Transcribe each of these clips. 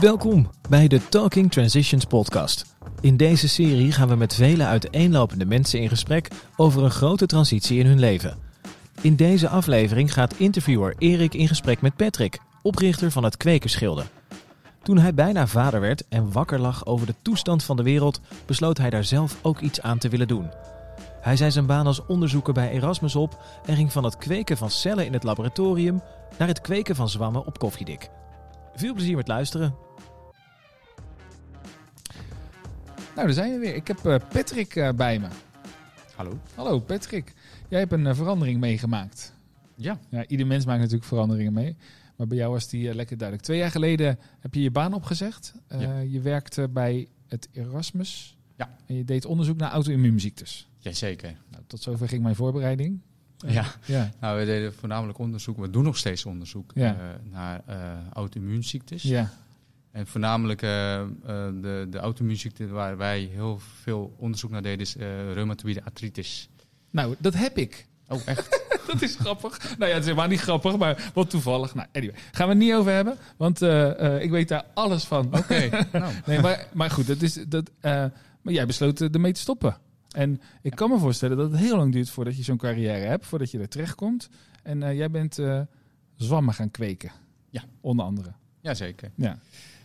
Welkom bij de Talking Transitions podcast. In deze serie gaan we met vele uiteenlopende mensen in gesprek over een grote transitie in hun leven. In deze aflevering gaat interviewer Erik in gesprek met Patrick, oprichter van het Kwekersgilde. Toen hij bijna vader werd en wakker lag over de toestand van de wereld, besloot hij daar zelf ook iets aan te willen doen. Hij zei zijn baan als onderzoeker bij Erasmus op en ging van het kweken van cellen in het laboratorium naar het kweken van zwammen op koffiedik. Veel plezier met luisteren. Nou, daar zijn we weer. Ik heb eh, Patrick eh, bij me. Hallo. Hallo Patrick. Jij hebt een eh, verandering meegemaakt. Ja. Ja, ieder mens maakt natuurlijk veranderingen mee. Maar bij jou was die lekker duidelijk. Twee jaar geleden heb je je baan opgezegd. Ja. Je werkte bij het Erasmus. Ja. En je deed onderzoek naar auto-immuunziektes. Jazeker. Nou, tot zover ging mijn voorbereiding. Ja. Ja. Nou, we deden voornamelijk onderzoek, we doen nog steeds onderzoek Ja. eh, naar eh auto-immuunziektes. Ja. En voornamelijk eh, de, de auto-immuunziekte waar wij heel veel onderzoek naar deden is reumatoïde artritis. Nou, dat heb ik. Oh, echt? Dat is grappig. Nou ja, het is helemaal niet grappig, maar wat toevallig. Nou, anyway. Gaan we het niet over hebben, want ik weet daar alles van. Oké. nou, Nee, maar, maar goed, dat is, dat, maar jij besloot ermee te stoppen. En ik kan me voorstellen dat het heel lang duurt voordat je zo'n carrière hebt, voordat je er terechtkomt. En eh, jij bent eh, zwammen gaan kweken. Ja. Onder andere. jazeker. Ja.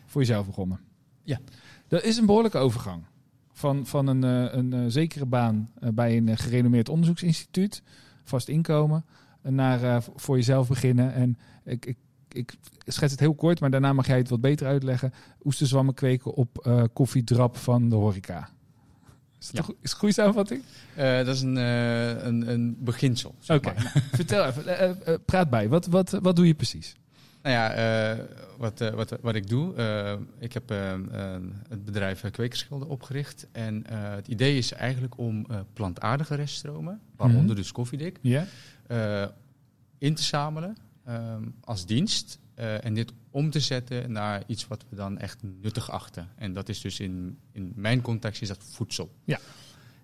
Voor jezelf begonnen. Ja. Dat is een behoorlijke overgang. Van, van een, eh, een zekere baan bij een gerenommeerd onderzoeksinstituut, vast inkomen, naar voor jezelf beginnen. En ik, ik, ik schets het heel kort, maar daarna mag jij het wat beter uitleggen. Oesterzwammen kweken op eh, koffiedrap van de horeca. Is dat Ja. een goede samenvatting? Eh, dat is een, eh, een, een beginsel. zeg Oké, maar. vertel even. eh, praat bij. Wat, wat, wat doe je precies? Nou ja, eh, wat, eh, wat, wat ik doe, ik heb het bedrijf Kwekersgilde opgericht. En eh, het idee is eigenlijk om eh, plantaardige reststromen, waaronder Mhm. dus koffiedik, Ja? eh, in te zamelen eh, als dienst. Eh, en dit om te zetten naar iets wat we dan echt nuttig achten. En dat is dus in, in mijn context is dat voedsel.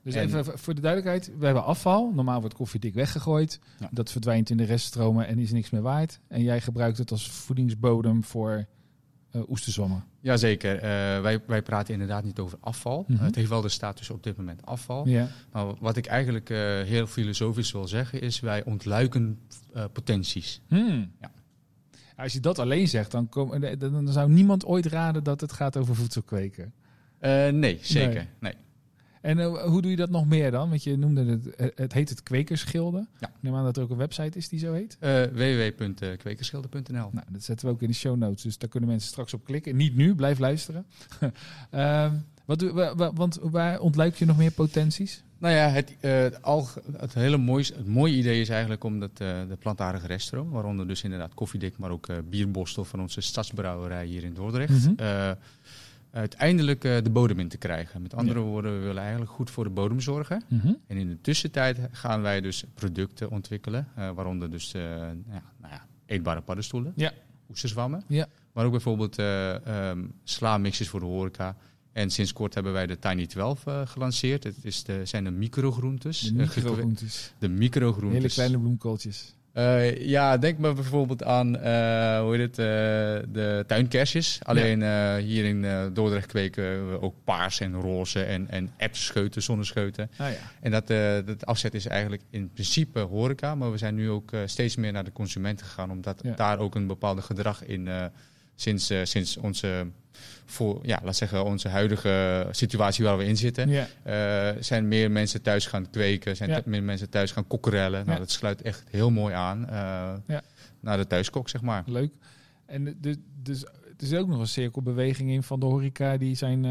Dus En- even voor de duidelijkheid. We hebben afval. Normaal wordt koffiedik weggegooid. Ja. Dat verdwijnt in de reststromen en is niks meer waard. En jij gebruikt het als voedingsbodem voor eh oesterzwammen. Jazeker, eh wij, wij praten inderdaad niet over afval. Mhm. het heeft wel de status op dit moment afval. Ja. Maar wat ik eigenlijk heel filosofisch wil zeggen is, wij ontluiken potenties. Hmm. Ja. Als je dat alleen zegt, dan, kom, dan dan zou niemand ooit raden dat het gaat over voedsel kweken. Eh, nee, zeker. Nee. En eh, hoe doe je dat nog meer dan? Want je noemde het, eh, het heet het Kwekersgilde. Ja. Ik neem aan dat er ook een website is die zo heet. Eh www.kwekerschilder.nl Nou, dat zetten we ook in de show notes. Dus daar kunnen mensen straks op klikken. Niet nu, blijf luisteren. Ehm, wat doe, wa- wa- want waar ontluik je nog meer potenties? Nou ja, het, eh, het, alge- het hele mooie, het mooie idee is eigenlijk om dat, eh, de plantaardige reststroom, waaronder dus inderdaad koffiedik, maar ook eh bierbostel van onze stadsbrouwerij hier in Dordrecht, Mhm. uiteindelijk de bodem in te krijgen. Met andere woorden, we willen eigenlijk goed voor de bodem zorgen. Mhm. En in de tussentijd gaan wij dus producten ontwikkelen, waaronder dus ja, nou ja, eetbare paddenstoelen, Ja. oesterzwammen, Ja. maar ook bijvoorbeeld eh ehm sla-mixes voor de horeca. En sinds kort hebben wij de Tiny 12 eh, gelanceerd. Het is de, zijn de microgroentes. De eh, microgroentes. de microgroentes. Hele kleine bloemkooltjes. Eh, ja, denk maar bijvoorbeeld aan hoe heet het, de tuinkersjes. Alleen hier in Dordrecht kweken we ook paars en roze en, en appscheuten, zonnescheuten. Ah ja. En dat, dat afzet is eigenlijk in principe horeca, maar we zijn nu ook steeds meer naar de consument gegaan, omdat Ja. daar ook een bepaalde gedrag in sinds, eh, sinds onze, voor, ja, laat zeggen, onze huidige situatie waar we in zitten. ja. eh, zijn meer mensen thuis gaan kweken, zijn Ja. meer mensen thuis gaan kokkerellen. Nou, Ja. dat sluit echt heel mooi aan eh, Ja. naar de thuiskok, zeg maar. Leuk. En de, dus er is ook nog een cirkelbeweging in van de horeca die zijn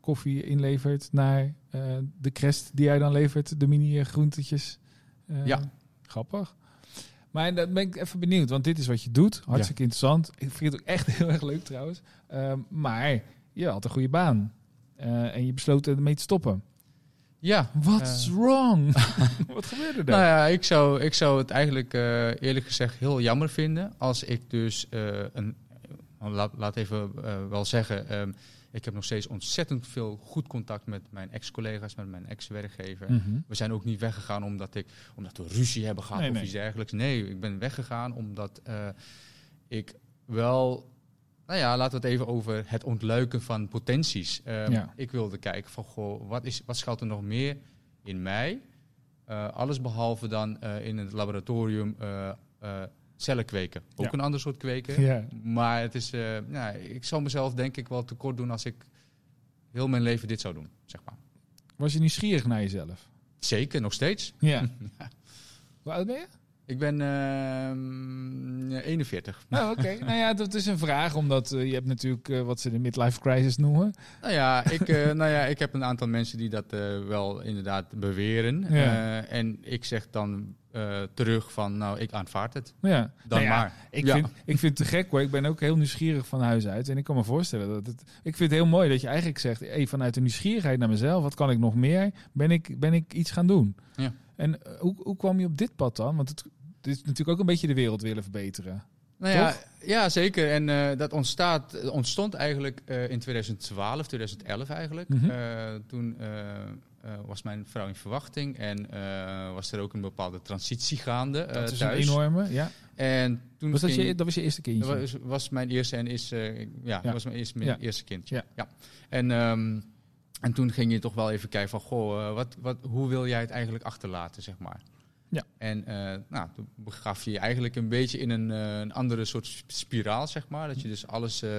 koffie inlevert naar de crest die hij dan levert, de mini groentetjes. Ja. Grappig. Maar dan ben ik even benieuwd, want dit is wat je doet. Hartstikke interessant. Ik vind het ook echt heel erg leuk trouwens. Ehm, maar je had een goede baan. Eh, en je besloot ermee te stoppen. Ja, What's eh, wrong? wat gebeurde er? Nou ja, ik zou, ik zou het eigenlijk eh, eerlijk gezegd heel jammer vinden als ik dus een. Laat, laat even wel zeggen, ehm, ik heb nog steeds ontzettend veel goed contact met mijn ex-collega's, met mijn ex-werkgever. Mhm. We zijn ook niet weggegaan omdat, ik, omdat we ruzie hebben gehad Nee, of nee. iets dergelijks. Nee, ik ben weggegaan omdat eh, ik wel Nou ja, laten we het even over het ontluiken van potenties. Ehm, Ja. Ik wilde kijken van, goh, wat, is, wat schuilt er nog meer in mij? Eh, alles behalve dan eh, in het laboratorium eh, cellen kweken. Ook Ja. een ander soort kweken. Ja. Maar het is, nou, ik zou mezelf denk ik wel tekort doen als ik heel mijn leven dit zou doen, zeg maar. Was je nieuwsgierig naar jezelf? Zeker, nog steeds. Ja. Hoe oud ben je? Ik ben ehm, 41. Nou, oké. nou ja, dat is een vraag, omdat eh, je hebt natuurlijk eh, wat ze de midlife crisis noemen. Nou ja, ik, eh, nou ja, ik heb een aantal mensen die dat wel inderdaad beweren. Ja. En ik zeg dan terug van, nou, ik aanvaard het. Ja. Dan Nou ja, maar. Ik, Ja. vind, ik vind het te gek hoor. Ik ben ook heel nieuwsgierig van huis uit. En ik kan me voorstellen dat het. Ik vind het heel mooi dat je eigenlijk zegt: hey, vanuit de nieuwsgierigheid naar mezelf, wat kan ik nog meer? Ben ik, ben ik iets gaan doen? Ja. En hoe, hoe kwam je op dit pad dan? Want het, het is natuurlijk ook een beetje de wereld willen verbeteren. Nou ja, ja, zeker. En eh, dat ontstaat, ontstond eigenlijk eh, in 2012, 2011 eigenlijk. Mhm. Eh, toen was mijn vrouw in verwachting en was er ook een bepaalde transitie gaande Dat is thuis. een enorme. Ja. En toen Was dat, je, dat was je eerste kindje? Dat was, was mijn eerste en is, ja, Ja. was mijn eerste, mijn Ja. eerste kindje. Ja. Ja. En, ehm, en toen ging je toch wel even kijken van, goh, wat, wat, hoe wil jij het eigenlijk achterlaten, zeg maar. Ja. En eh, nou, toen begaf je je eigenlijk een beetje in een, eh, een andere soort sp- spiraal, zeg maar. Dat je dus alles eh,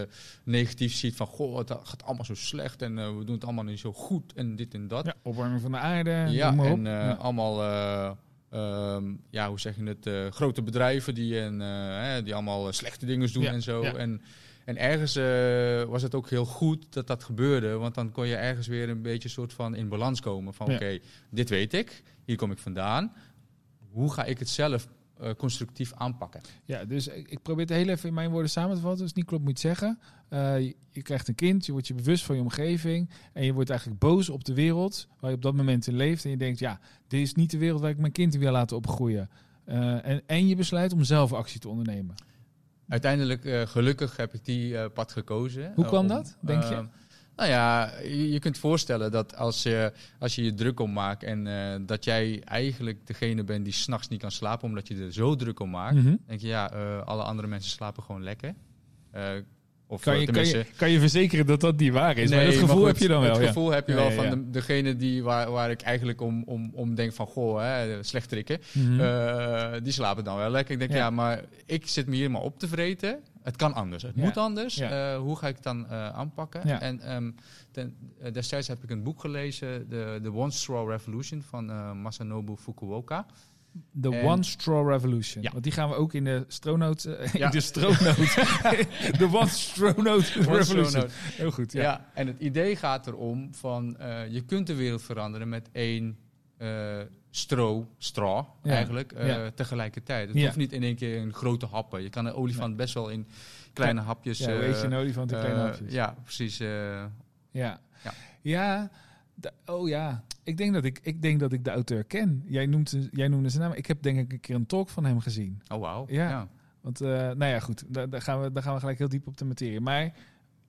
negatief ziet van, goh, het gaat allemaal zo slecht en we doen het allemaal niet zo goed en dit en dat. Ja, opwarming van de aarde. Ja, en Ja. allemaal, eh, ehm, ja, hoe zeg je het, grote bedrijven die, en, eh, die allemaal slechte dingen doen Ja, en zo. ja. En, en ergens was het ook heel goed dat dat gebeurde, want dan kon je ergens weer een beetje soort van in balans komen. Van Ja. oké, dit weet ik, hier kom ik vandaan. Hoe ga ik het zelf eh, constructief aanpakken? Ja, dus ik, ik probeer het heel even in mijn woorden samen te vatten. Het niet klopt, moet zeggen. Eh, je, je krijgt een kind, je wordt je bewust van je omgeving. En je wordt eigenlijk boos op de wereld waar je op dat moment in leeft. En je denkt, ja, dit is niet de wereld waar ik mijn kind in wil laten opgroeien. Eh, en, en je besluit om zelf actie te ondernemen. Uiteindelijk, gelukkig, heb ik die pad gekozen. Hoe kwam om, dat, denk je? Eh, nou ja, je, je kunt voorstellen dat als je, als je je druk om maakt en eh, dat jij eigenlijk degene bent die s'nachts niet kan slapen omdat je er zo druk om maakt, Mhm. denk je ja, eh, alle andere mensen slapen gewoon lekker. Eh, of kan, eh, je, kan, je, kan je verzekeren dat dat niet waar is? maar dat gevoel goed, heb je dan wel. Het ja. gevoel heb je wel ja, van ja. Degene die, waar, waar ik eigenlijk om, om, om denk van, goh, hè, slecht trikken. Mhm. Eh, die slapen dan wel lekker. Ik denk, ja. maar ik zit me hier maar op te vreten. Het kan anders. Het Ja. moet anders. Ja. Eh, hoe ga ik het dan eh, aanpakken? Ja. En ehm, ten, eh, destijds heb ik een boek gelezen, de, The One Straw Revolution van Masanobu Fukuoka. The En- One Straw Revolution. Ja. Want die gaan we ook in de stronote... eh, Ja. de stronote. de One Revolution. Straw Note. Heel goed, ja. Ja. en het idee gaat erom van je kunt de wereld veranderen met één stro, straw Ja. eigenlijk, eh, Ja. tegelijkertijd. Het Ja. hoeft niet in één keer in grote happen. Je kan een olifant best wel in kleine hapjes... Ja, hoe eh, je een olifant in kleine eh, hapjes? Ja, precies. Ja. Ja. Oh ja. Ik denk, dat ik, ik denk dat ik de auteur ken. Jij, noemt, jij noemde zijn naam. Ik heb denk ik een keer een talk van hem gezien. oh, wauw. Ja. Ja. Want, nou ja, goed. Daar, daar, gaan we, daar gaan we gelijk heel diep op de materie. Maar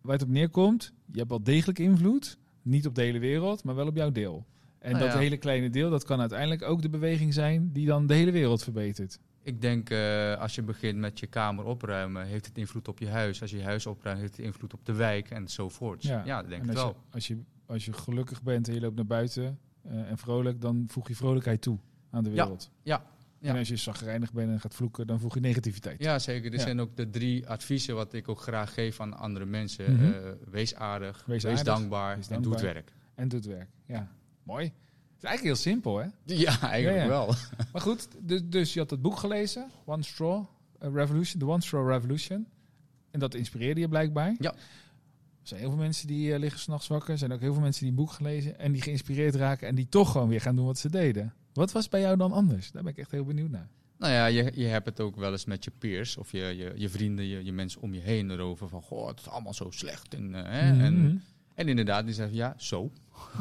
waar het op neerkomt, je hebt wel degelijk invloed. Niet op de hele wereld, maar wel op jouw deel. En Nou dat ja. hele kleine deel, dat kan uiteindelijk ook de beweging zijn die dan de hele wereld verbetert. Ik denk eh, als je begint met je kamer opruimen, heeft het invloed op je huis. Als je je huis opruimt, heeft het invloed op de wijk enzovoort. Ja. Ja, dat denk en ik als wel. Je, als, je, als je gelukkig bent en je loopt naar buiten eh, en vrolijk, dan voeg je vrolijkheid toe aan de wereld. ja, ja. En als je zagrijnig bent en gaat vloeken, dan voeg je negativiteit. Ja, zeker. Dit Ja. zijn ook de drie adviezen wat ik ook graag geef aan andere mensen. Mhm. Eh, wees aardig, Wees wees, aardig, dankbaar wees en doe het dankbaar. werk. En doet werk. Ja, mooi. Het is eigenlijk heel simpel, hè? Ja, eigenlijk Ja, ja. wel. Maar goed, dus, dus je had het boek gelezen, One Straw eh, Revolution, The One Straw Revolution. En dat inspireerde je blijkbaar. Ja. Er zijn heel veel mensen die eh, liggen s'nachts wakker. Er zijn ook heel veel mensen die een boek gelezen en die geïnspireerd raken en die toch gewoon weer gaan doen wat ze deden. Wat was bij jou dan anders? Daar ben ik echt heel benieuwd naar. Nou ja, je, je hebt het ook wel eens met je peers of je, je, je vrienden, je, je mensen om je heen erover van, goh, het is allemaal zo slecht. En, eh, hè, Mhm. en, en inderdaad, die zeggen, ja, zo.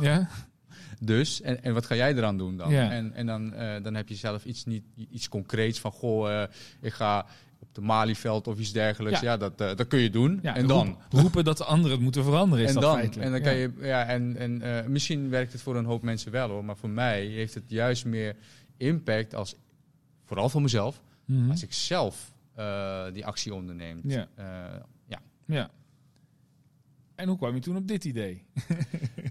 Ja, Dus, en, en wat ga jij eraan doen dan? Ja. En, en dan, eh, dan heb je zelf iets, niet, iets concreets van, goh, eh, ik ga op de Malieveld of iets dergelijks. Ja. Ja, dat, eh, dat kun je doen. ja en dan? roep- roepen dat de anderen het moeten veranderen is en dan, feitelijk. en dan kan je, ja, en, en misschien werkt het voor een hoop mensen wel hoor, maar voor mij heeft het juist meer impact als, vooral voor mezelf, Mhm. als ik zelf die actie onderneem. Ja. Ja. Ja. En hoe kwam je toen op dit idee?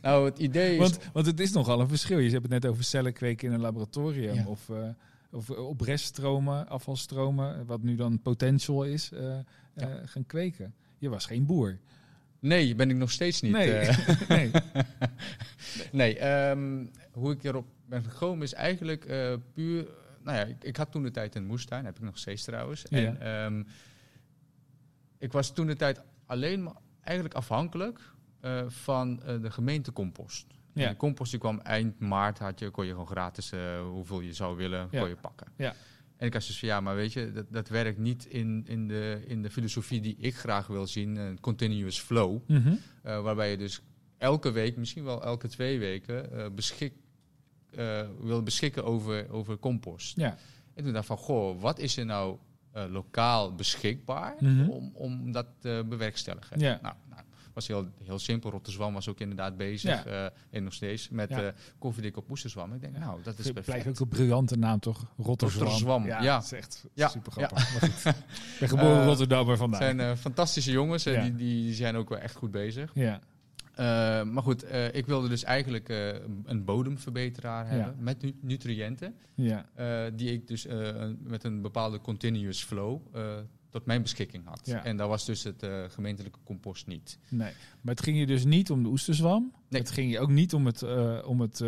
Nou, het idee is... Want, want het is nogal een verschil. Je hebt het net over cellen kweken in een laboratorium. Ja. Of, eh, of op reststromen, afvalstromen, wat nu dan potential is, eh, eh, gaan kweken. Je was geen boer. Nee, ben ik nog steeds niet. Nee. eh. nee. nee, ehm, hoe ik erop ben gekomen is eigenlijk eh, puur... Nou ja, ik, ik had toen de tijd een moestuin, heb ik nog steeds trouwens. Ja. En ehm, ik was toen de tijd alleen maar eigenlijk afhankelijk eh, van eh, de gemeentecompost. Ja. En De compost die kwam eind maart, had je, kon je gewoon gratis eh, hoeveel je zou willen, Ja. kon je pakken. Ja. En ik had dus van ja, maar weet je, dat, dat werkt niet in, in, de, in de filosofie die ik graag wil zien, een continuous flow. Mhm. Waarbij je dus elke week, misschien wel elke twee weken, beschik, wil beschikken over, over compost. Ja. En toen dacht ik van, goh, wat is er nou lokaal beschikbaar Mhm. om, om dat te bewerkstelligen? Ja. Nou, nou, was heel, heel simpel. Rotterdam was ook inderdaad bezig, Ja. eh, en nog steeds, met Ja. eh koffiedik op moesterzwam. Ik denk, nou, dat is Het blijft perfect. ook een briljante naam, toch? Rotterdam. Rotterdam, Ja, ja. dat is echt Ja, super grappig. Ik ben geboren Eh, Rotterdammer Het vandaag. zijn eh, fantastische jongens, en die, die zijn ook wel echt goed bezig. ja. Eh, maar goed, eh, ik wilde dus eigenlijk eh, een bodemverbeteraar Ja. hebben met nu- nutriënten. Ja. die ik dus met een bepaalde continuous flow tot mijn beschikking had. Ja. En dat was dus het gemeentelijke compost niet. Nee, maar het ging je dus niet om de oesterzwam. Nee. Het ging je ook niet om het, om het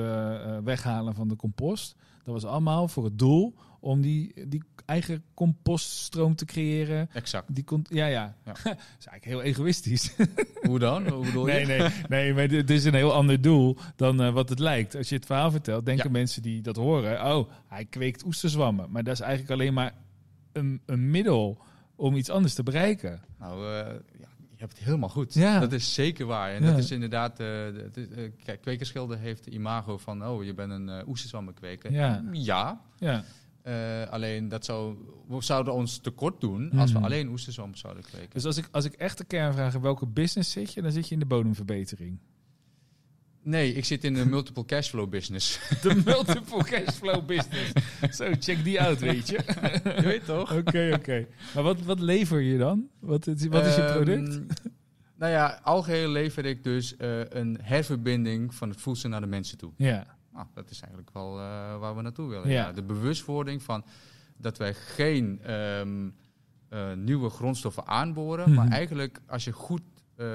weghalen van de compost. Dat was allemaal voor het doel om die, die eigen compoststroom te creëren. Exact. Die kon, ja, ja. Ja. dat is eigenlijk heel egoïstisch. Hoe dan? Hoe bedoel nee, je? nee, nee, maar dit is een heel ander doel dan eh, wat het lijkt. Als je het verhaal vertelt, denken Ja. mensen die dat horen... oh, hij kweekt oesterzwammen. Maar dat is eigenlijk alleen maar een, een middel om iets anders te bereiken. Nou, eh, ja, je hebt het helemaal goed. Ja. Dat is zeker waar. En Ja. dat is inderdaad... de- het is, Kwekerschilder heeft de imago van... oh, je bent een uh, oesterzwammenkweker. Ja. ja. Eh, alleen dat zou, we zouden ons tekort doen als we Mhm. alleen oesterzwam zouden kweken. dus als ik, als ik echt de kern vraag... in welke business zit je, dan zit je in de bodemverbetering. Nee, ik zit in de multiple cashflow business. De multiple cashflow business. Zo, check die out, weet je. je weet toch? Oké, oké. Maar wat, wat lever je dan? Wat, is- wat is je Ehm, product? nou ja, algeheel lever ik dus eh, een herverbinding van het voedsel naar de mensen toe. Ja, Nou, dat is eigenlijk wel eh, waar we naartoe willen. Ja. Ja. de bewustwording van dat wij geen ehm, eh, nieuwe grondstoffen aanboren, Mhm. maar eigenlijk als je goed eh,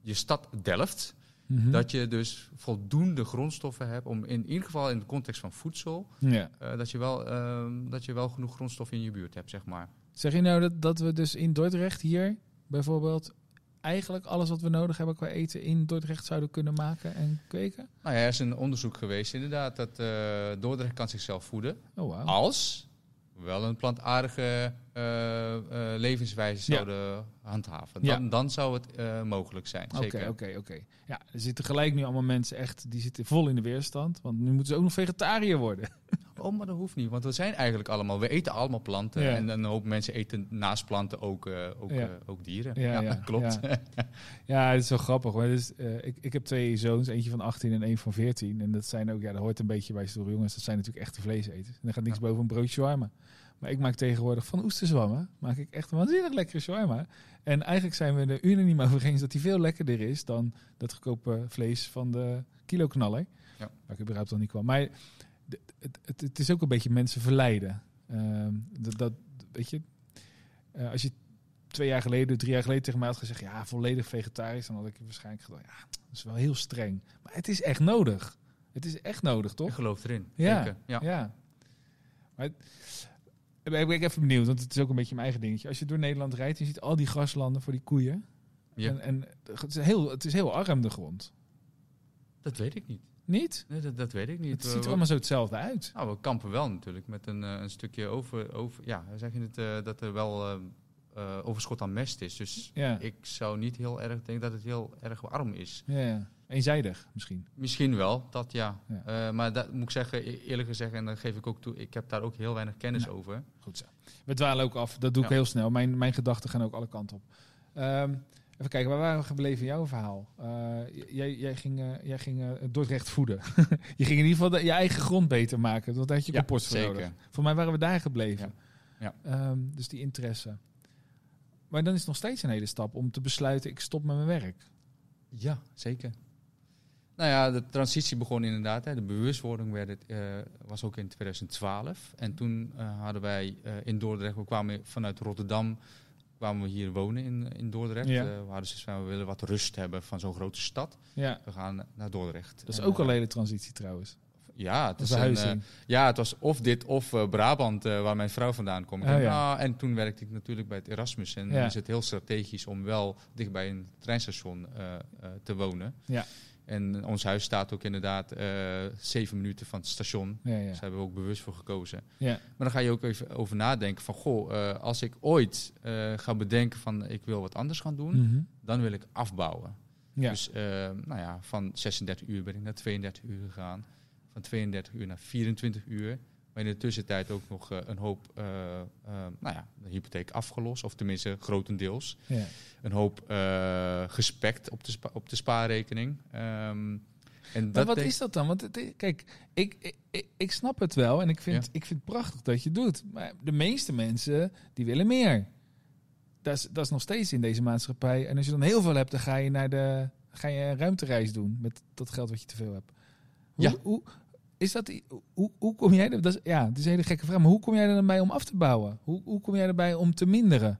je stad delft, Mhm. dat je dus voldoende grondstoffen hebt om in ieder geval in de context van voedsel, ja. dat, je wel, ehm, dat je wel genoeg grondstoffen in je buurt hebt, zeg maar. Zeg je nou dat, dat we dus in Dordrecht hier bijvoorbeeld eigenlijk alles wat we nodig hebben qua eten in Dordrecht zouden kunnen maken en kweken? Nou ja, er is een onderzoek geweest inderdaad dat eh, Dordrecht kan zichzelf voeden Oh, wauw. als we wel een plantaardige eh, eh, levenswijze Ja. zouden handhaven. Ja. Dan, dan zou het mogelijk zijn, Oké, oké, oké. Ja, er zitten gelijk nu allemaal mensen echt, die zitten vol in de weerstand. Want nu moeten ze ook nog vegetariër worden. Oh, maar dat hoeft niet, want we zijn eigenlijk allemaal, we eten allemaal planten. Ja. En een hoop mensen eten naast planten ook, eh, ook, Ja. eh, ook dieren. Ja, ja, klopt. Ja, het is wel grappig. hoor. Dus, eh, ik, ik heb twee zoons, eentje van 18 en één van 14. En dat zijn ook, ja, dat hoort een beetje bij stoere jongens. Dat zijn natuurlijk echte vleeseters. En er gaat niks boven een broodje shawarma. Maar ik maak tegenwoordig van oesterzwammen, maak ik echt een waanzinnig lekkere shawarma. En eigenlijk zijn we er unaniem over eens dat die veel lekkerder is dan dat goedkope vlees van de kiloknaller. Ja. Waar ik überhaupt al niet kwam. Maar het, het, het is ook een beetje mensen verleiden. Ehm, dat, dat, weet je, eh, als je twee jaar geleden, drie jaar geleden tegen mij had gezegd, ja, volledig vegetarisch, dan had ik waarschijnlijk gedacht, ja, dat is wel heel streng. Maar het is echt nodig. Het is echt nodig, toch? Ik geloof erin. Ja, Zeker. Ja. Ja. Maar ik ben ik even benieuwd, want het is ook een beetje mijn eigen dingetje. Als je door Nederland rijdt, je ziet al die graslanden voor die koeien. Ja. En, en het, is heel, het is heel arm, de grond. Dat weet ik niet. Niet? Nee, dat, dat weet ik niet. Het ziet er we- allemaal zo hetzelfde uit. Nou, we kampen wel natuurlijk met een, eh, een stukje over, over ja, zeg je het, eh, dat er wel eh, eh, overschot aan mest is. Dus Ja, ik zou niet heel erg denken dat het heel erg warm is. ja, eenzijdig misschien. Misschien wel, dat ja. Ja. Maar dat moet ik zeggen, e- eerlijk gezegd, en dan geef ik ook toe, ik heb daar ook heel weinig kennis over. Goed zo. We dwalen ook af. Dat doe ik heel snel. Mijn, mijn gedachten gaan ook alle kanten op. Ehm, even kijken, waar waren we gebleven in jouw verhaal? Eh, jij, jij ging, eh, jij ging eh, Dordrecht voeden. je ging in ieder geval de- je eigen grond beter maken. Daar had je Ja, compost voor zeker. Voor mij waren we daar gebleven. Ja. Ehm, dus die interesse. Maar dan is het nog steeds een hele stap om te besluiten, ik stop met mijn werk. Ja, zeker. Nou ja, de transitie begon inderdaad. Hè. De bewustwording werd het, was ook in 2012. En toen hadden wij in Dordrecht, we kwamen vanuit Rotterdam, kwamen we hier wonen in, in Dordrecht. Ja. Eh, we hadden zoiets van, we willen wat rust hebben van zo'n grote stad. Ja, We gaan naar Dordrecht. dat is En, ook al eh, een hele transitie trouwens. Ja, het is een, eh, ja, het was of dit of Brabant, waar mijn vrouw vandaan komt. Oh, ja. ah, en toen werkte ik natuurlijk bij het Erasmus. En dan is het heel strategisch om wel dicht bij een treinstation te wonen. Ja. En ons huis staat ook inderdaad eh, zeven minuten van het station. ja, ja. Dus daar hebben we ook bewust voor gekozen. ja. Maar dan ga je ook even over nadenken van... Goh, eh, als ik ooit eh, ga bedenken van ik wil wat anders gaan doen... Mhm. dan wil ik afbouwen. Dus nou ja, van 36 uur ben ik naar 32 uur gegaan. Van 32 uur naar 24 uur. Maar in de tussentijd ook nog eh, een hoop, eh, eh, nou ja, de hypotheek afgelost. Of tenminste grotendeels. ja. Een hoop gespekt op de, spa- op de spaarrekening. Ehm, en Maar dat wat is dat dan? Want het, kijk, ik, ik, ik, ik snap het wel en ik vind, Ja. ik vind het prachtig dat je het doet. Maar de meeste mensen, die willen meer. Dat is, dat is nog steeds in deze maatschappij. En als je dan heel veel hebt, dan ga je naar de ga je een ruimtereis doen met dat geld wat je te veel hebt. Hoe, Ja. hoe, is dat, hoe, hoe kom jij er, dat is, ja, het is een hele gekke vraag, maar hoe kom jij er dan bij om af te bouwen? Hoe, hoe kom jij erbij om te minderen?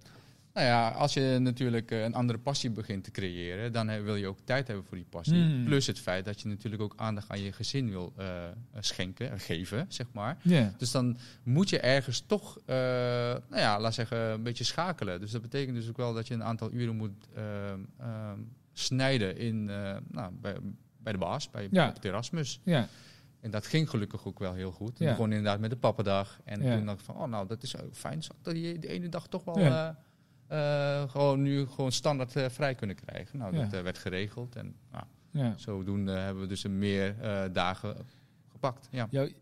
Nou ja, als je natuurlijk eh, een andere passie begint te creëren, dan wil je ook tijd hebben voor die passie. Hmm. Plus het feit dat je natuurlijk ook aandacht aan je gezin wil eh, schenken, en geven, zeg maar. Dus dan moet je ergens toch, eh, nou ja, laat zeggen, een beetje schakelen. Dus dat betekent dus ook wel dat je een aantal uren moet snijden in, nou, bij, bij de baas, bij Ja. Erasmus. Ja, En dat ging gelukkig ook wel heel goed. Ja. Begon inderdaad met de pappendag. En Ja. toen dacht ik van, oh nou, dat is ook fijn. Dat die, die ene dag toch wel Ja. eh, eh, gewoon nu gewoon standaard eh, vrij kunnen krijgen. Nou, dat werd geregeld. En nou, zodoende hebben we dus een meer dagen gepakt. Ja. Jou,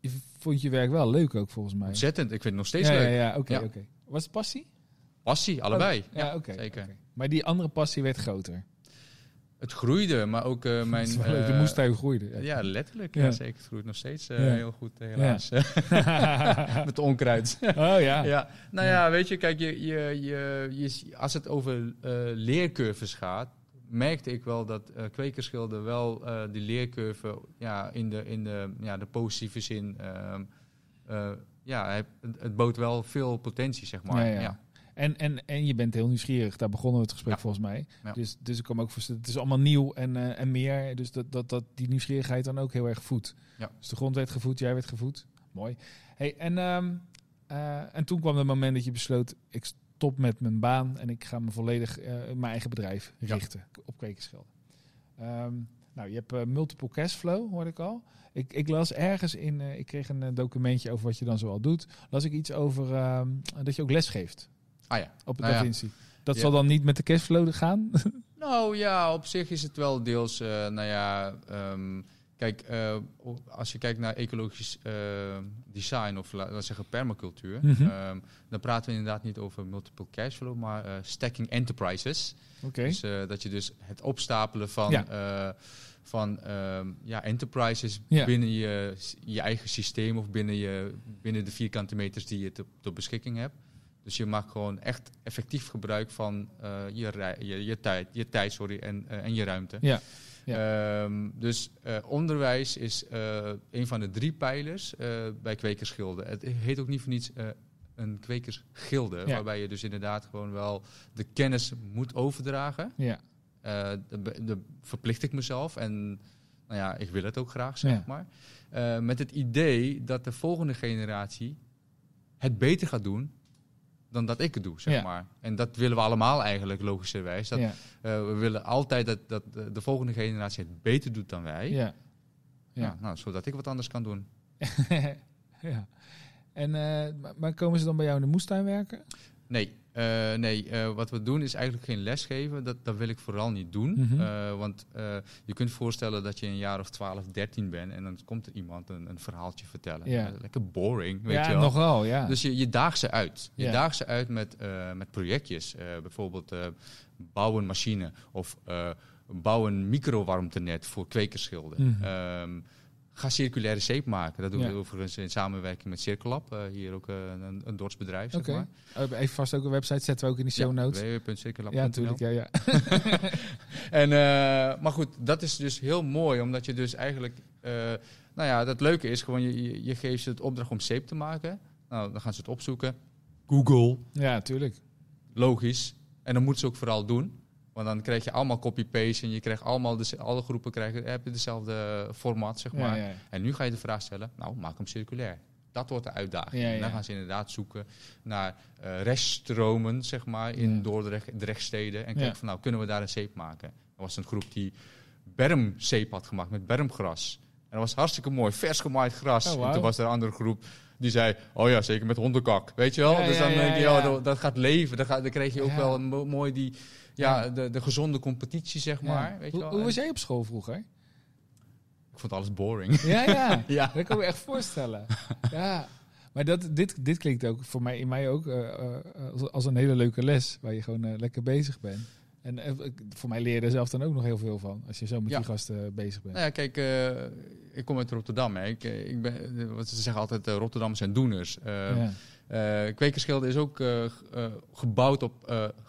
je vond je werk wel leuk ook volgens mij. Ontzettend. Ik vind het nog steeds ja, leuk. Ja, ja, oké, oké. Was het passie? Passie, allebei. Oh, ja, oké. zeker. Maar die andere passie werd groter. Het groeide, maar ook eh, mijn... de eh, moestuin groeide. ja, letterlijk. Ja. Ja. zeker. Het groeit nog steeds eh, Ja. heel goed, helaas. Met onkruid. oh ja. Ja, nou ja, weet je, kijk, je, je, je, je, als het over eh, leercurves gaat, merkte ik wel dat kwekerschilder wel die leercurve ja, in, de, in de, ja, de positieve zin, ehm, eh, ja, het, het bood wel veel potentie, zeg maar. Ja, ja. En, en, en je bent heel nieuwsgierig. Daar begonnen we het gesprek Ja. volgens mij. Ja. Dus, dus ik me ook voorstellen, het is allemaal nieuw en, eh, en meer. Dus dat, dat, dat die nieuwsgierigheid dan ook heel erg voedt. Ja. Dus de grond werd gevoed, jij werd gevoed. Mooi. Hey, en, ehm, eh, en toen kwam het moment dat je besloot, ik stop met mijn baan en ik ga me volledig eh, mijn eigen bedrijf richten op kwekerschilden. Ehm, nou, je hebt multiple cashflow, hoorde ik al. Ik, ik las ergens in, ik kreeg een documentje over wat je dan zoal doet. Las ik iets over ehm, dat je ook les geeft Ah ja. op de Nou ja. Dat Ja. zal dan niet met de cashflow gaan? Nou ja, op zich is het wel deels, eh, nou ja, ehm, kijk, eh, als je kijkt naar ecologisch eh, design of laten we zeggen permacultuur, Mhm. ehm, dan praten we inderdaad niet over multiple cashflow, maar stacking enterprises. Oké. Dus dat je dus het opstapelen van, Ja. van ehm, ja, enterprises Ja. binnen je, je eigen systeem of binnen, je, binnen de vierkante meters die je te, tot beschikking hebt. Dus je maakt gewoon echt effectief gebruik van eh, je, je, je tijd, je tijd sorry, en, eh, en je ruimte. Ja. Ehm, dus eh, onderwijs is een van de drie pijlers bij kwekersgilden. Het heet ook niet voor niets een kwekersgilde, Ja. waarbij je dus inderdaad gewoon wel de kennis moet overdragen. Ja. De, verplicht ik mezelf en nou ja, ik wil het ook graag, zeg Ja. maar. Met het idee dat de volgende generatie het beter gaat doen dan dat ik het doe, zeg Ja. maar. En dat willen we allemaal eigenlijk, logischerwijs. Dat, ja. eh, we willen altijd dat, dat de, de volgende generatie het beter doet dan wij. Ja. Ja. Ja. nou, zodat ik wat anders kan doen. ja. En, eh, maar komen ze dan bij jou in de moestuin werken? Nee, eh, nee eh, wat we doen is eigenlijk geen lesgeven. Dat, dat wil ik vooral niet doen. Mhm. Eh, want je kunt voorstellen dat je een jaar of 12, 13 bent... en dan komt er iemand een, een verhaaltje vertellen. Ja. Lekker boring, weet ja, je wel. nogal, ja. Dus je, je daagt ze uit. Je Ja. daagt ze uit met, met projectjes. Bijvoorbeeld bouw een machine of bouw een microwarmtenet voor kwekerschilden. Ehm, ga circulaire zeep maken. Dat doen Ja. we overigens in samenwerking met Cirkelab. eh, hier ook eh, een, een dorpsbedrijf, zeg maar. Oh, Even vast ook een website, zetten we ook in de show notes. www.cirkelab.nl. Ja, natuurlijk. Ja, ja. En, eh, maar goed, dat is dus heel mooi, omdat je dus eigenlijk... nou ja, dat leuke is gewoon, je, je, je geeft ze het opdracht om zeep te maken. Nou, dan gaan ze het opzoeken. Google. ja, natuurlijk. Logisch. En dan moeten ze ook vooral doen. Want dan krijg je allemaal copy-paste en je krijgt allemaal, de, alle groepen krijgen, hebben dezelfde format, zeg maar. Ja, ja. En nu ga je de vraag stellen, nou, maak hem circulair. Dat wordt de uitdaging. Ja, En dan gaan ze inderdaad zoeken naar eh, reststromen, zeg maar, in. Dordrecht, Drechtsteden. En kijken van, nou, kunnen we daar een zeep maken? Er was een groep die bermzeep had gemaakt met bermgras. En dat was hartstikke mooi, vers gemaaid gras. Oh, en toen was er een andere groep die zei, oh ja, zeker met hondenkak. Weet je wel? Ja, dus dan ja, denk je, ja. oh, dat, gaat leven. Dan, ga, dan kreeg je ook wel een mo- mooi die, ja. De, de gezonde competitie, zeg maar. Weet je hoe, wel? hoe was jij op school vroeger? Ik vond alles boring. Ja, ja. ja. Dat kan ik me echt voorstellen. Ja. Maar dat, dit, dit klinkt ook voor mij, in mij ook eh, eh, als, als een hele leuke les. Waar je gewoon eh, lekker bezig bent. En voor mij leer je er zelf dan ook nog heel veel van. Als je zo met Ja. die gasten bezig bent. Nou ja, kijk, ik kom uit Rotterdam. Hè. Ik, ik ben, wat ze zeggen altijd, Rotterdammers zijn doeners. Ja. Uh, is ook uh, uh, gebouwd op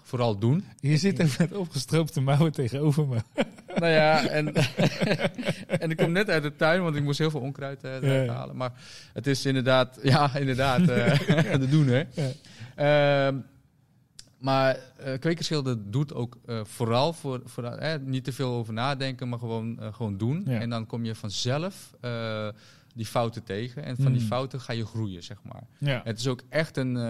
vooral doen. Je zit ook met opgestroopte mouwen tegenover me. nou ja, en, en ik kom net uit de tuin, want ik moest heel veel onkruid Ja, halen. Maar het is inderdaad, ja, inderdaad, de doener. Ja. Uh, maar uh, kwekerschilde doet ook vooral voor, voor eh, niet te veel over nadenken, maar gewoon, gewoon doen. Ja. En dan kom je vanzelf die fouten tegen. En van Mm. die fouten ga je groeien, zeg maar. Ja. Het is ook echt een. uh,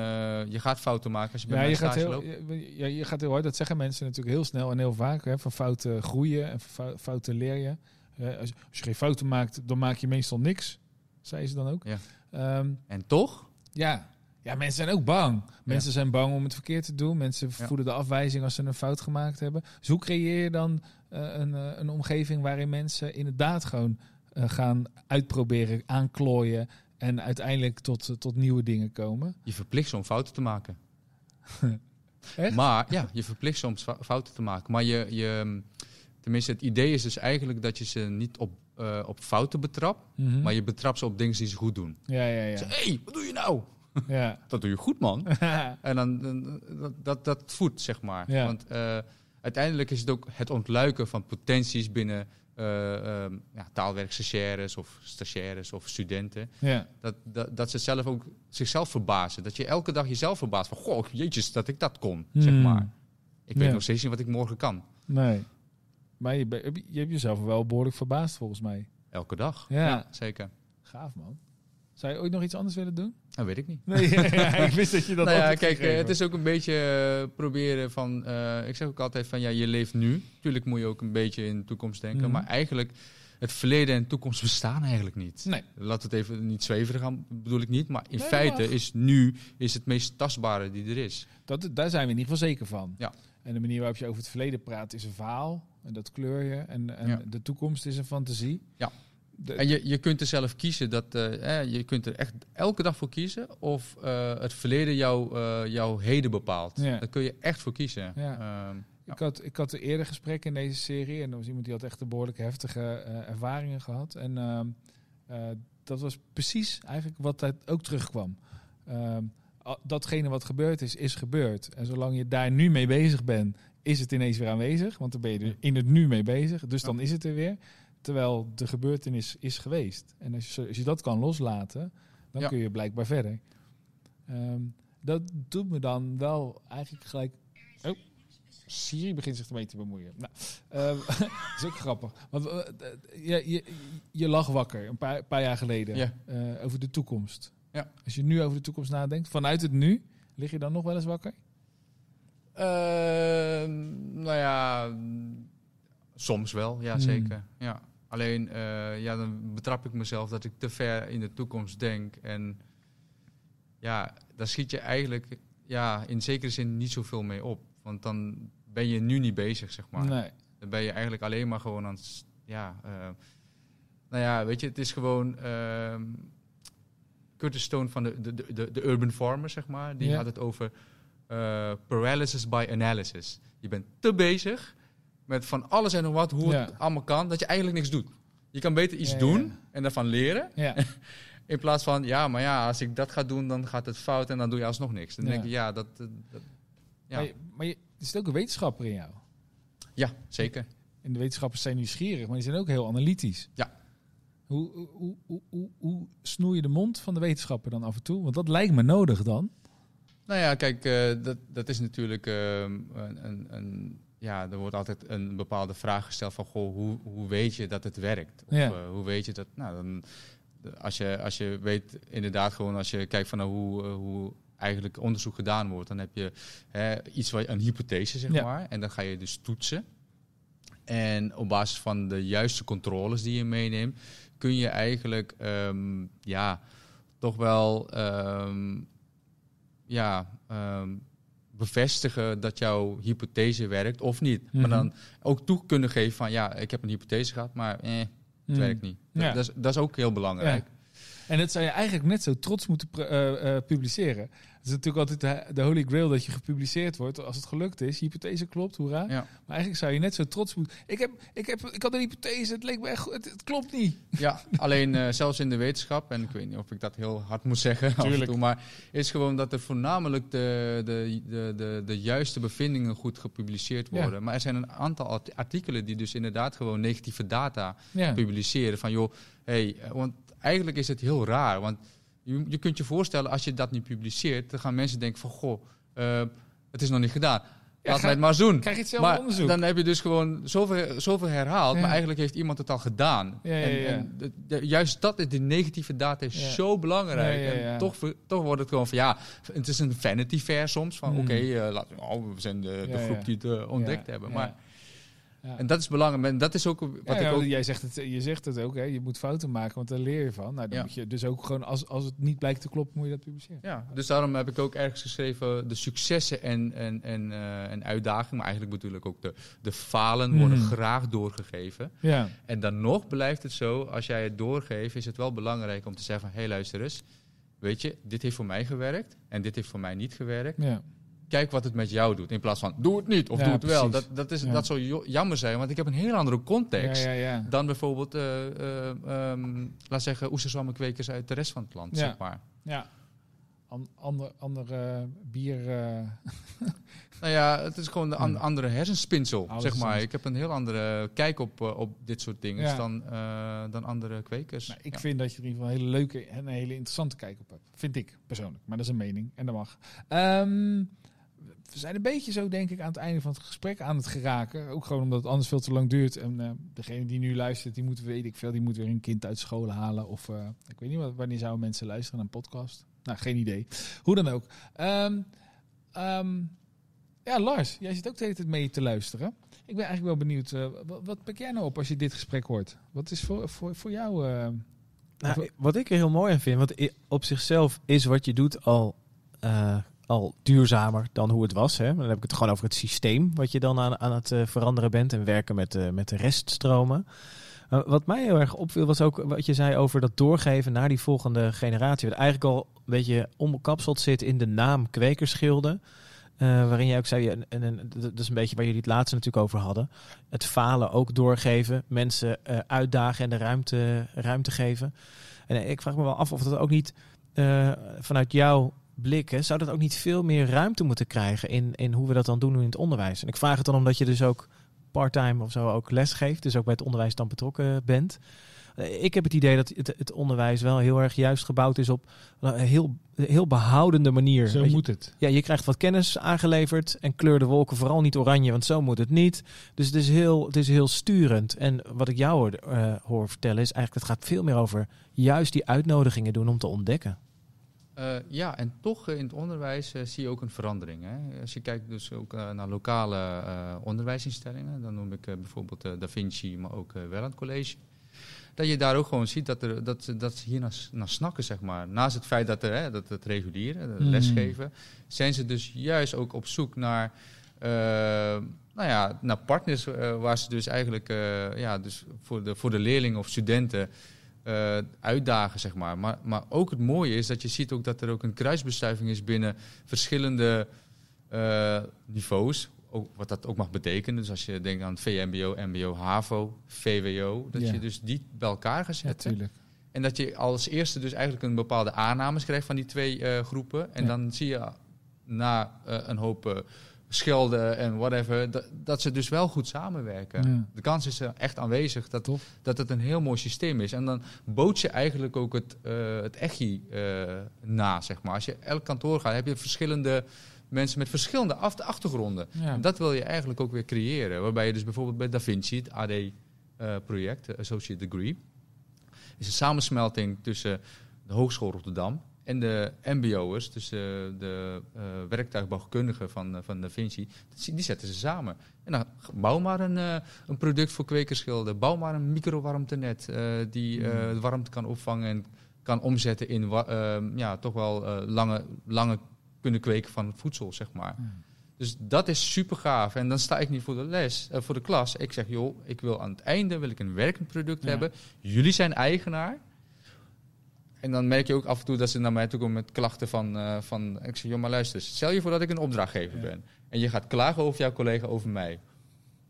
je gaat fouten maken als je bij Ja, je gaat, heel, loopt. je, ja, je gaat heel hard. Dat zeggen mensen natuurlijk heel snel en heel vaak. Hè, van fouten groeien en van fouten leer je. Eh, als, als je geen fouten maakt, dan maak je meestal niks. Zei ze dan ook. Ja. Ehm, En toch? ja. ja, mensen zijn ook bang. Mensen zijn bang om het verkeerd te doen. Mensen voelen de afwijzing als ze een fout gemaakt hebben. Dus hoe creëer je dan eh, een, eh, een omgeving waarin mensen inderdaad gewoon eh, gaan uitproberen, aanklooien en uiteindelijk tot, eh, tot nieuwe dingen komen? Je verplicht ze om fouten te maken. Echt? Maar ja, je verplicht ze om fou- fouten te maken. Maar je, je, tenminste, het idee is dus eigenlijk dat je ze niet op, uh, op fouten betrapt, Mhm. maar je betrapt ze op dingen die ze goed doen. Ja, ja, ja. Hé, hey, wat doe je nou? ja. Dat doe je goed, man. en dan, dan- dat, dat, dat voedt, zeg maar. Ja. Want uh, uiteindelijk is het ook het ontluiken van potenties binnen uh, um, ja, taalwerkstagiaires of stagiaires of studenten. ja. Dat, dat, dat ze zelf ook zichzelf verbazen. Dat je elke dag jezelf verbaast van, goh, jeetjes, dat ik dat kon, zeg Hmm. maar. Ik weet Ja. nog steeds niet wat ik morgen kan. Nee. Maar je, je hebt jezelf wel behoorlijk verbaasd volgens mij. Elke dag. Ja. zeker. Gaaf man. Zou je ooit nog iets anders willen doen? Dat weet ik niet. Nee, ja, ik wist dat je dat nou ja, kijk, gegeven eh, het is ook een beetje eh, proberen van... eh, ik zeg ook altijd van, ja, je leeft nu. Tuurlijk moet je ook een beetje in de toekomst denken. Mhm. Maar eigenlijk, het verleden en de toekomst bestaan eigenlijk niet. Nee. Laat het even niet zweverig gaan, bedoel ik niet. Maar in Nee, feite mag. is nu is het meest tastbare die er is. Dat, daar zijn we in ieder geval zeker van. Ja. En de manier waarop je over het verleden praat is een verhaal. En dat kleur je. En, en Ja. de toekomst is een fantasie. Ja. De- En je, je kunt er zelf kiezen. Dat, eh, je kunt er echt elke dag voor kiezen. Of eh, het verleden jou, eh, jouw heden bepaalt. Ja. Daar kun je echt voor kiezen. Ja. Ehm, Ik had, ik had een eerder gesprek in deze serie. En er was iemand die had echt een behoorlijk heftige eh, ervaringen gehad. En ehm, eh, dat was precies eigenlijk wat uit ook terugkwam. Ehm, datgene wat gebeurd is, is gebeurd. En zolang je daar nu mee bezig bent, is het ineens weer aanwezig. Want dan ben je er in het nu mee bezig. Dus dan is het er weer. Terwijl de gebeurtenis is geweest. En als je, als je dat kan loslaten, dan Ja. kun je blijkbaar verder. Ehm, dat doet me dan wel eigenlijk gelijk... Oh, Siri begint zich ermee te bemoeien. Nou, ehm, dat is ook grappig. Want eh, eh, je, je, je lag wakker een paar, paar jaar geleden Ja. eh, over de toekomst. Ja. Als je nu over de toekomst nadenkt, vanuit het nu, lig je dan nog wel eens wakker? Ehm, nou ja, soms wel, ja Hmm. zeker. Ja. Alleen, eh, ja, dan betrap ik mezelf dat ik te ver in de toekomst denk. En ja, daar schiet je eigenlijk ja, in zekere zin niet zoveel mee op. Want dan ben je nu niet bezig, zeg maar. Nee. Dan ben je eigenlijk alleen maar gewoon aan het... Ja, eh, nou ja, weet je, het is gewoon... ehm Curtis Stone van de, de, de, de Urban Farmer, zeg maar. Die Ja. had het over eh, paralysis by analysis. Je bent te bezig met van alles en nog wat, hoe het allemaal kan, dat je eigenlijk niks doet. Je kan beter iets doen en daarvan leren. Ja. In plaats van, ja, maar ja, als ik dat ga doen, dan gaat het fout en dan doe je alsnog niks. Dan denk ik, ja, dat... eh, dat ja. Maar, je, maar je, er zit ook een wetenschapper in jou. ja, zeker. En de wetenschappers zijn nieuwsgierig, maar die zijn ook heel analytisch. Ja. Hoe, hoe, hoe, hoe, snoei je de mond van de wetenschapper dan af en toe? Want dat lijkt me nodig dan. Nou ja, kijk, eh, dat, dat is natuurlijk ehm, een, een... Ja, er wordt altijd een bepaalde vraag gesteld van... Goh, hoe, hoe weet je dat het werkt? Of Ja. eh, hoe weet je dat... Nou, dan, als, je, als je weet, inderdaad gewoon... Als je kijkt van nou, hoe, eh, hoe eigenlijk onderzoek gedaan wordt... dan heb je hè, iets wat, een hypothese, zeg Ja. maar. En dan ga je dus toetsen. En op basis van de juiste controles die je meeneemt... kun je eigenlijk, ehm, ja, toch wel... ehm, ja, ehm, bevestigen dat jouw hypothese werkt of niet. Mhm. Maar dan ook toe kunnen geven van ja, ik heb een hypothese gehad, maar eh, het Hmm. werkt niet. Ja. Dat, is, dat is ook heel belangrijk. En dat zou je eigenlijk net zo trots moeten eh, eh, publiceren. Het is natuurlijk altijd de, de holy grail dat je gepubliceerd wordt. Als het gelukt is, hypothese klopt, hoera. Ja. Maar eigenlijk zou je net zo trots moeten... Ik, heb, ik, heb, ik had een hypothese, het leek me echt goed, het, het klopt niet. Ja, alleen eh, zelfs in de wetenschap, en ik weet niet of ik dat heel hard moet zeggen af en toe, maar is gewoon dat er voornamelijk de, de, de, de, de juiste bevindingen goed gepubliceerd Ja. worden. Maar er zijn een aantal art- artikelen die dus inderdaad gewoon negatieve data Ja. publiceren. Van joh, hey, want eigenlijk is het heel raar. Want je, je kunt je voorstellen, als je dat niet publiceert, dan gaan mensen denken van goh, eh, het is nog niet gedaan. Laat ga- mij het maar doen. Krijg je hetzelfde Maar onderzoek? dan heb je dus gewoon zoveel, zoveel herhaald, Ja. maar eigenlijk heeft iemand het al gedaan. Ja, ja, En, ja. en de- de- juist dat, is- die negatieve data is Ja. zo belangrijk. Ja, ja, ja. En toch, toch wordt het gewoon van ja, het is een vanity fair soms. Van Mm. oké, eh, oh, we zijn de, de Ja, groep ja. die het eh, ontdekt Ja, hebben. ja. Maar, Ja. En dat is belangrijk. En dat is ook wat Ja, ik ook Jij zegt het, je zegt het ook, hè? je moet fouten maken, want daar leer je van. Nou, dan Ja. moet je dus ook gewoon, als, als het niet blijkt te kloppen, moet je dat publiceren. Ja, dus daarom heb ik ook ergens geschreven... de successen en, en, en, eh, en uitdagingen... maar eigenlijk bedoel ik ook de, de falen... worden Mhm. graag doorgegeven. Ja, En dan nog blijft het zo... als jij het doorgeeft... is het wel belangrijk om te zeggen van... hé, hey, luister eens... weet je, dit heeft voor mij gewerkt... en dit heeft voor mij niet gewerkt. ja. Kijk wat het met jou doet. In plaats van, doe het niet of Ja, doe het wel. precies. Dat, dat, is, Ja. dat zou jammer zijn... want ik heb een heel andere context... Ja, dan bijvoorbeeld... eh, ehm, laat zeggen, oesterzwammenkwekers uit de rest van het land, Ja. zeg maar. ja. An, ander, ander eh, bier. eh, Nou ja, het is gewoon een an- andere hersenspinsel, Alles zeg maar. Ik heb een heel andere kijk op, op dit soort dingen dan, dan andere kwekers. nou, ik vind dat je er in ieder geval een hele leuke en een hele interessante kijk op hebt. Vind ik persoonlijk. Maar dat is een mening en dat mag. Ehm, we zijn een beetje zo, denk ik, aan het einde van het gesprek aan het geraken. Ook gewoon omdat het anders veel te lang duurt. En eh, degene die nu luistert, die moet, weet ik veel, die moet weer een kind uit school halen. Of eh, ik weet niet, wat, wanneer zouden mensen luisteren naar een podcast? Nou, geen idee. Hoe dan ook. Ehm, ehm, ja, Lars, jij zit ook de hele tijd mee te luisteren. Ik ben eigenlijk wel benieuwd, eh, wat, wat pik jij nou op als je dit gesprek hoort? Wat is voor, voor, voor jou... Nou, wat ik er heel mooi aan vind, want op zichzelf is wat je doet al, al duurzamer dan hoe het was. Hè? Dan heb ik het gewoon over het systeem wat je dan aan, aan het eh, veranderen bent en werken met, eh, met de reststromen. Eh, wat mij heel erg opviel was ook wat je zei over dat doorgeven naar die volgende generatie. Wat eigenlijk al een beetje omkapseld zit in de naam kwekerschilden. Eh, waarin jij ook zei, en, en, en dat is een beetje waar jullie het laatste natuurlijk over hadden. Het falen ook doorgeven, mensen uitdagen en de ruimte, ruimte geven. En ik vraag me wel af of dat ook niet vanuit jouw blik, hè, zou dat ook niet veel meer ruimte moeten krijgen in, in hoe we dat dan doen in het onderwijs? En ik vraag het dan omdat je dus ook parttime of zo ook les geeft, dus ook bij het onderwijs dan betrokken bent. Eh, Ik heb het idee dat het, het onderwijs wel heel erg juist gebouwd is op een heel, heel behoudende manier. zo moet het. ja, je krijgt wat kennis aangeleverd en kleur de wolken vooral niet oranje, want zo moet het niet. Dus het is heel, het is heel sturend. En wat ik jou hoor, eh, hoor vertellen is eigenlijk, het gaat veel meer over juist die uitnodigingen doen om te ontdekken. Eh, ja, en toch eh, in het onderwijs eh, zie je ook een verandering. Hè. Als je kijkt dus ook naar lokale onderwijsinstellingen, dan noem ik bijvoorbeeld Da Vinci, maar ook Welland College. Dat je daar ook gewoon ziet dat, er, dat, ze- dat ze hier naar, naar snakken, zeg maar. Naast het feit dat, er, hè, dat het regulieren, Mm. lesgeven, zijn ze dus juist ook op zoek naar, nou ja, naar partners waar ze dus eigenlijk ja, dus voor, de, voor de leerlingen of studenten eh, uitdagen, zeg maar. maar. Maar ook het mooie is dat je ziet ook dat er ook een kruisbestuiving is binnen verschillende eh, niveaus. ook, wat dat ook mag betekenen. Dus als je denkt aan VMBO, MBO, HAVO, VWO, dat Ja. je dus die bij elkaar Ja, zetten. tuurlijk. En dat je als eerste dus eigenlijk een bepaalde aannames krijgt van die twee eh, groepen. En Ja. dan zie je na een hoop schelden en whatever, dat, dat ze dus wel goed samenwerken. Ja. De kans is er echt aanwezig dat, Tof. dat het een heel mooi systeem is. En dan bood je eigenlijk ook het, eh het echi eh, na, zeg maar. Als je elk kantoor gaat, heb je verschillende mensen met verschillende af achtergronden. Ja. En dat wil je eigenlijk ook weer creëren. Waarbij je dus bijvoorbeeld bij Da Vinci, het AD-project, Associate Degree, is een samensmelting tussen de Hogeschool Rotterdam en de MBO'ers, dus de, de eh, werktuigbouwkundigen van, eh, van Da Vinci. Die zetten ze samen. En dan bouw maar een, eh, een product voor kwekerschilden. Bouw maar een microwarmtenet eh, die Hmm. warmte kan opvangen en kan omzetten in wa- eh, ja, toch wel lange, lange kunnen kweken van voedsel, zeg maar. Ja. Dus dat is super gaaf. En dan sta ik niet voor de les, voor de klas. Ik zeg, joh, ik wil aan het einde wil ik een werkend product Ja. hebben. Jullie zijn eigenaar. En dan merk je ook af en toe dat ze naar mij toe komen met klachten van, eh, van ik zeg, joh, maar luister, stel je voor dat ik een opdrachtgever Ja. ben. En je gaat klagen over jouw collega over mij.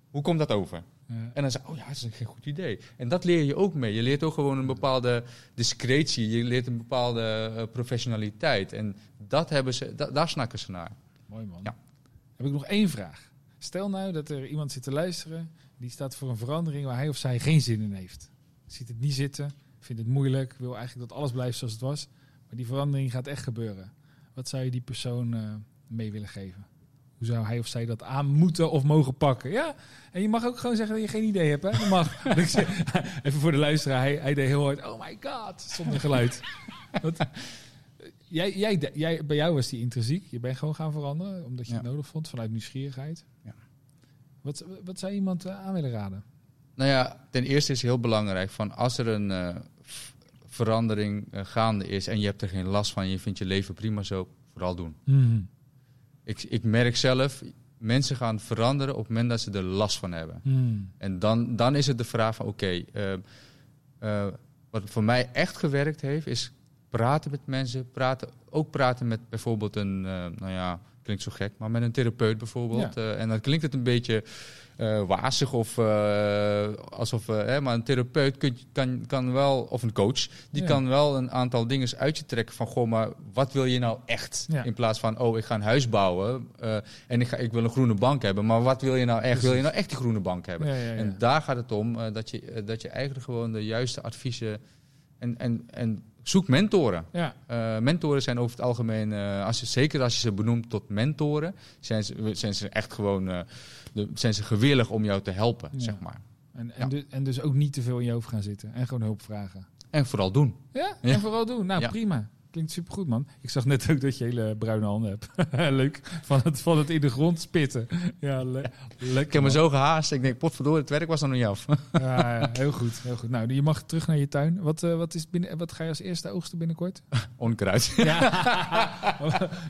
Hoe komt dat over? Ja. En dan zeg ik, oh ja, dat is een geen goed idee. En dat leer je ook mee. Je leert ook gewoon een bepaalde discretie. Je leert een bepaalde eh, professionaliteit. En dat hebben ze, da- daar snakken ze naar. Mooi man. Ja. Heb ik nog één vraag. Stel nou dat er iemand zit te luisteren, die staat voor een verandering waar hij of zij geen zin in heeft. Ziet het niet zitten, vindt het moeilijk, wil eigenlijk dat alles blijft zoals het was. Maar die verandering gaat echt gebeuren. Wat zou je die persoon eh, mee willen geven? Hoe zou hij of zij dat aan moeten of mogen pakken? Ja, en je mag ook gewoon zeggen dat je geen idee hebt. Hè? Dat mag. Even voor de luisteraar, hij, hij deed heel hard. Oh my god, zonder geluid. Wat, jij, jij, jij, bij jou was die intrinsiek. Je bent gewoon gaan veranderen, omdat je Ja. het nodig vond, vanuit nieuwsgierigheid. Ja. Wat, wat zou iemand eh, aan willen raden? Nou ja, ten eerste is heel belangrijk van als er een eh, verandering eh, gaande is en je hebt er geen last van, je vindt je leven prima zo, vooral doen. Ik, ik merk zelf, mensen gaan veranderen op het moment dat ze er last van hebben. En dan, dan is het de vraag van oké, eh, eh, wat voor mij echt gewerkt heeft, is praten met mensen. Praten, ook praten met bijvoorbeeld een, nou ja, klinkt zo gek, maar met een therapeut bijvoorbeeld. Eh, en dan klinkt het een beetje eh wazig of eh, alsof, hè, maar een therapeut kun, kan, kan wel, of een coach, die Ja. kan wel een aantal dingen uit je trekken van, goh, maar wat wil je nou echt? Ja. In plaats van, oh, ik ga een huis bouwen en ik, ga, ik wil een groene bank hebben, maar wat wil je nou echt? Wil je nou echt die groene bank hebben? Ja. En daar gaat het om dat, je, dat je eigenlijk gewoon de juiste adviezen en, en, en zoek mentoren. ja. Eh, mentoren zijn over het algemeen, eh, als je, zeker als je ze benoemt tot mentoren, zijn ze, zijn ze echt gewoon eh, de, zijn ze gewillig om jou te helpen, Ja. zeg maar. En, en, Ja. dus, en dus ook niet te veel in je hoofd gaan zitten en gewoon hulp vragen. En vooral doen. Ja, en vooral doen. Nou, prima. Klinkt supergoed, man. Ik zag net ook dat je hele bruine handen hebt. Leuk. Van het, van het in de grond spitten. Ja, le lekker. Ik heb me zo gehaast. Ik denk, potverdorie, het werk was nog niet af. Ja, ja, heel goed, heel goed. Nou, je mag terug naar je tuin. Wat, eh, wat, is binnen, wat ga je als eerste oogsten binnenkort? Onkruid. Ja.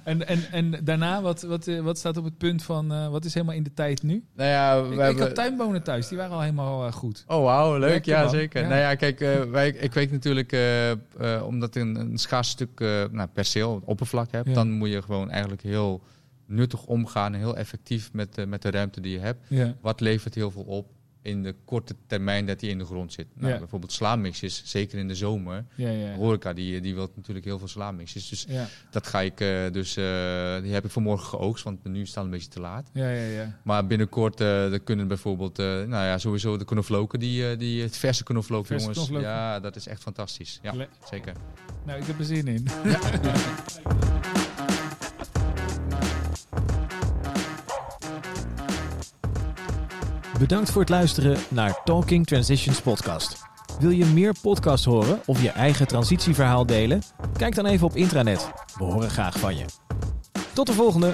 en, en, en daarna, wat, wat, eh, wat staat op het punt van, eh, wat is helemaal in de tijd nu? nou ja, we Ik, ik hebben... had tuinbonen thuis, die waren al helemaal goed. Oh, wauw, leuk. Lekker, ja, man. zeker. Ja. Nou ja, kijk, wij, ik weet natuurlijk, omdat ik een, een schaars stuk eh, nou, perceel, oppervlak heb, Ja. dan moet je gewoon eigenlijk heel nuttig omgaan en heel effectief met, eh, met de ruimte die je hebt. Ja. Wat levert heel veel op in de korte termijn dat die in de grond zit? Nou, Ja. Bijvoorbeeld slaamixjes, zeker in de zomer. Ja, ja. Horeca, die, die wil natuurlijk heel veel slaamixjes. Dus dat ga ik, eh, dus eh, die heb ik vanmorgen geoogst, want nu staat het een beetje te laat. ja, ja. ja. Maar binnenkort dan kunnen bijvoorbeeld, nou ja, sowieso de knoflooken, die, die het verse knoflook, Verse jongens. knoflook. Ja, dat is echt fantastisch. Ja, Le- zeker. Nou, ik heb er zin in. Bedankt voor het luisteren naar Talking Transitions podcast. Wil je meer podcasts horen of je eigen transitieverhaal delen? Kijk dan even op intranet. We horen graag van je. Tot de volgende!